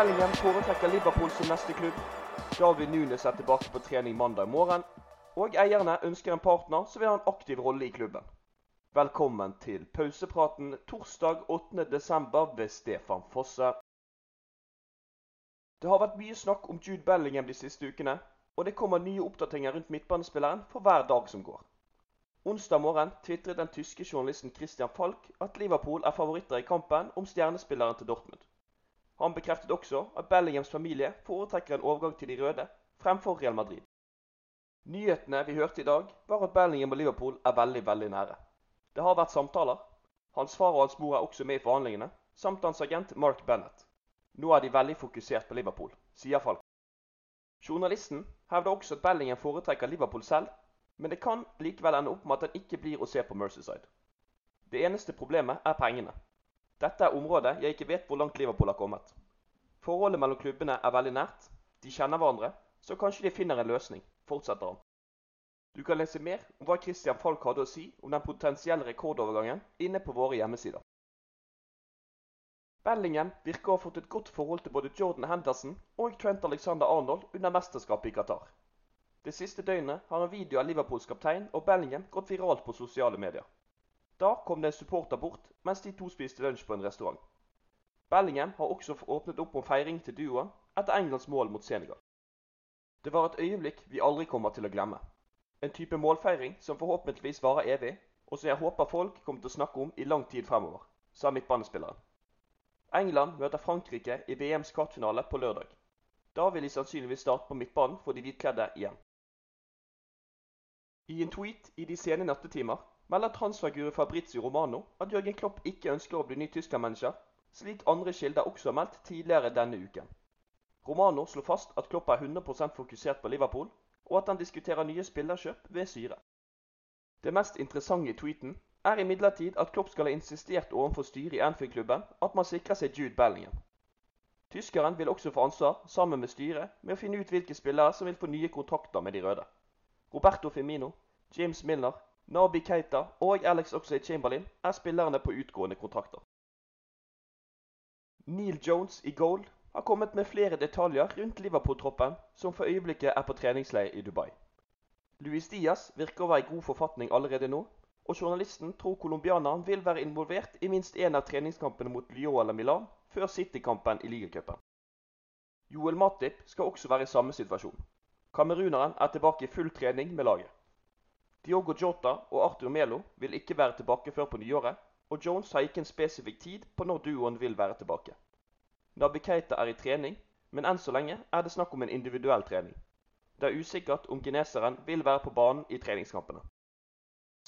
Bellingham foretrekker Liverpool som neste klubb. David Nunes er tilbake på trening mandag morgen. Og eierne ønsker en partner som vil ha en aktiv rolle i klubben. Velkommen til pausepraten torsdag 8.12. ved Stefan Fosse. Det har vært mye snakk om Jude Bellingham de siste ukene, og det kommer nye oppdateringer rundt midtbanespilleren for hver dag som går. Onsdag morgen tvitret den tyske journalisten Christian Falk at Liverpool er favoritter i kampen om stjernespilleren til Dortmund. Han bekreftet også at Bellinghams familie foretrekker en overgang til de røde fremfor Real Madrid. Nyhetene vi hørte i dag, var at Bellingham og Liverpool er veldig, veldig nære. Det har vært samtaler. Hans far og hans mor er også med i forhandlingene, samt hans agent Mark Bennett. Nå er de veldig fokusert på Liverpool, sier Falk. Journalisten hevder også at Bellingham foretrekker Liverpool selv, men det kan likevel ende opp med at han ikke blir å se på Mercyside. Det eneste problemet er pengene. Dette er området jeg ikke vet hvor langt Liverpool har kommet. Forholdet mellom klubbene er veldig nært, de kjenner hverandre, så kanskje de finner en løsning, fortsetter han. Du kan lese mer om hva Christian Falk hadde å si om den potensielle rekordovergangen inne på våre hjemmesider. Bellingham virker å ha fått et godt forhold til både Jordan Henderson og Trent Alexander Arnold under mesterskapet i Qatar. Det siste døgnet har en video av Liverpools kaptein og Bellingham gått viralt på sosiale medier. Da kom det en supporter bort mens de to spiste lunsj på en restaurant. Bellingham har også åpnet opp om feiring til duoen etter Englands mål mot Senegal. Det var et øyeblikk vi aldri kommer til å glemme. En type målfeiring som forhåpentligvis varer evig, og som jeg håper folk kommer til å snakke om i lang tid fremover, sa midtbanespilleren. England møter Frankrike i VMs kvartfinale på lørdag. Da vil de sannsynligvis starte på midtbanen for de hvitkledde igjen. I en tweet i de sene nattetimer melder transferguru Fabrizio Romano at Jørgen Klopp ikke ønsker å bli ny Tyskland-manager, slik andre kilder også har meldt tidligere denne uken. Romano slår fast at Klopp er 100% fokusert på Liverpool, og at han diskuterer nye spillerkjøp ved syre. Det mest interessante i tweeten er imidlertid at Klopp skal ha insistert overfor styret i Anfield-klubben at man sikrer seg Jude Bellingham. Tyskeren vil også få ansvar, sammen med styret, med å finne ut hvilke spillere som vil få nye kontrakter med de røde. Roberto Firmino, James Milner, Nabi Keita og Alex Oxlade Chamberlain er spillerne på utgående kontrakter. Neil Jones i goal har kommet med flere detaljer rundt Liverpool-troppen, som for øyeblikket er på treningsleir i Dubai. Luis Diaz virker å være i god forfatning allerede nå, og journalisten tror colombianeren vil være involvert i minst én av treningskampene mot Lyon eller Milan før City-kampen i ligacupen. Joel Matip skal også være i samme situasjon. Kameruneren er tilbake i full trening med laget. Diogo Jota og Arthur Melo vil ikke være tilbake før på nyåret, og Jones har ikke en spesifikk tid på når duoen vil være tilbake. Nabi Keita er i trening, men enn så lenge er det snakk om en individuell trening. Det er usikkert om kineseren vil være på banen i treningskampene.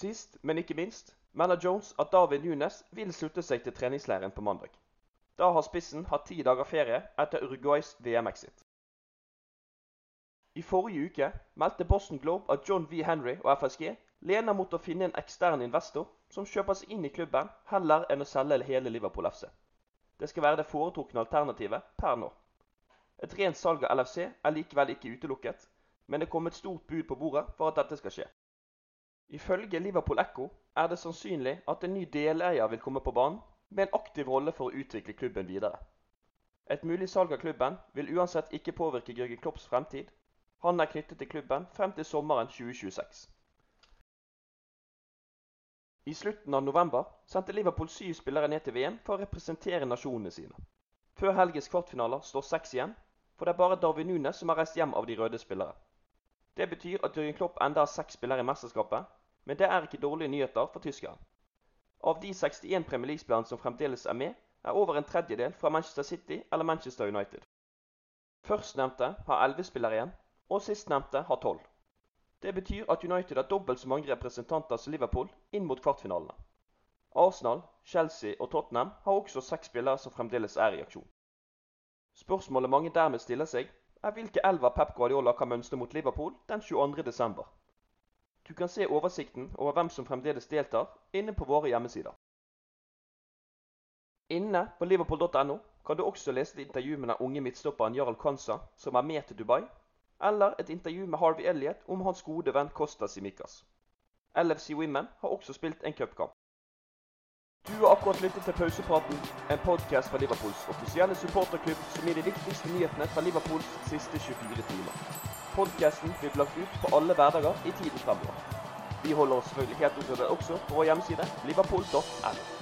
Sist, men ikke minst, melder Jones at David Nunes vil slutte seg til treningsleiren på mandag. Da har spissen hatt ti dager ferie etter Uruguays VM-exit. I forrige uke meldte Boston Globe at John V. Henry og FSG lener mot å finne en ekstern investor som kjøper seg inn i klubben, heller enn å selge hele Liverpool FC. Det skal være det foretrukne alternativet per nå. Et rent salg av LFC er likevel ikke utelukket, men det kom et stort bud på bordet for at dette skal skje. Ifølge Liverpool Echo er det sannsynlig at en ny deleier vil komme på banen med en aktiv rolle for å utvikle klubben videre. Et mulig salg av klubben vil uansett ikke påvirke Jørgen Klopps fremtid. Han er knyttet til klubben frem til sommeren 2026. I slutten av november sendte Liverpool syv spillere ned til VM for å representere nasjonene sine. Før helgens kvartfinaler står seks igjen, for det er bare Darwin Nunes som har reist hjem av de røde spillere. Det betyr at Jørgen Klopp enda har seks spillere i mesterskapet, men det er ikke dårlige nyheter for tyskeren. Av de 61 Premier League-spillerne som fremdeles er med, er over en tredjedel fra Manchester City eller Manchester United. Førstnevnte har elleve spillere igjen, og sistnevnte har tolv. Det betyr at United har dobbelt så mange representanter som Liverpool inn mot kvartfinalene. Arsenal, Chelsea og Tottenham har også seks spillere som fremdeles er i aksjon. Spørsmålet mange dermed stiller seg, er hvilke elver Pep Guardiola kan mønstre mot Liverpool den 22.12. Du kan se oversikten over hvem som fremdeles deltar, inne på våre hjemmesider. Inne på liverpool.no kan du også lese intervju med den unge midtstopperen Jarl Kansa, som er med til Dubai, eller et intervju med Harvey Elliot om hans gode venn Costa Simicas. LFC Women har også spilt en cupkamp. Du har akkurat lyttet til Pausepraten, en podkast fra Liverpools offisielle supporterklubb som gir de viktigste nyhetene fra Liverpools siste 24 timer. Podkasten blir lagt ut på alle hverdager i tiden fremover. Vi holder oss selvfølgelig helt oppdatert også på vår hjemmeside liverpool.no.